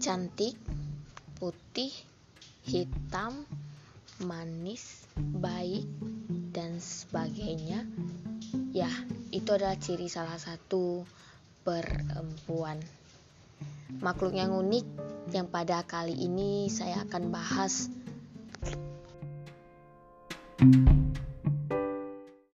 cantik, putih, hitam, manis, baik, dan sebagainya. Ya, itu adalah ciri salah satu perempuan. Makhluk yang unik yang pada kali ini saya akan bahas. thank you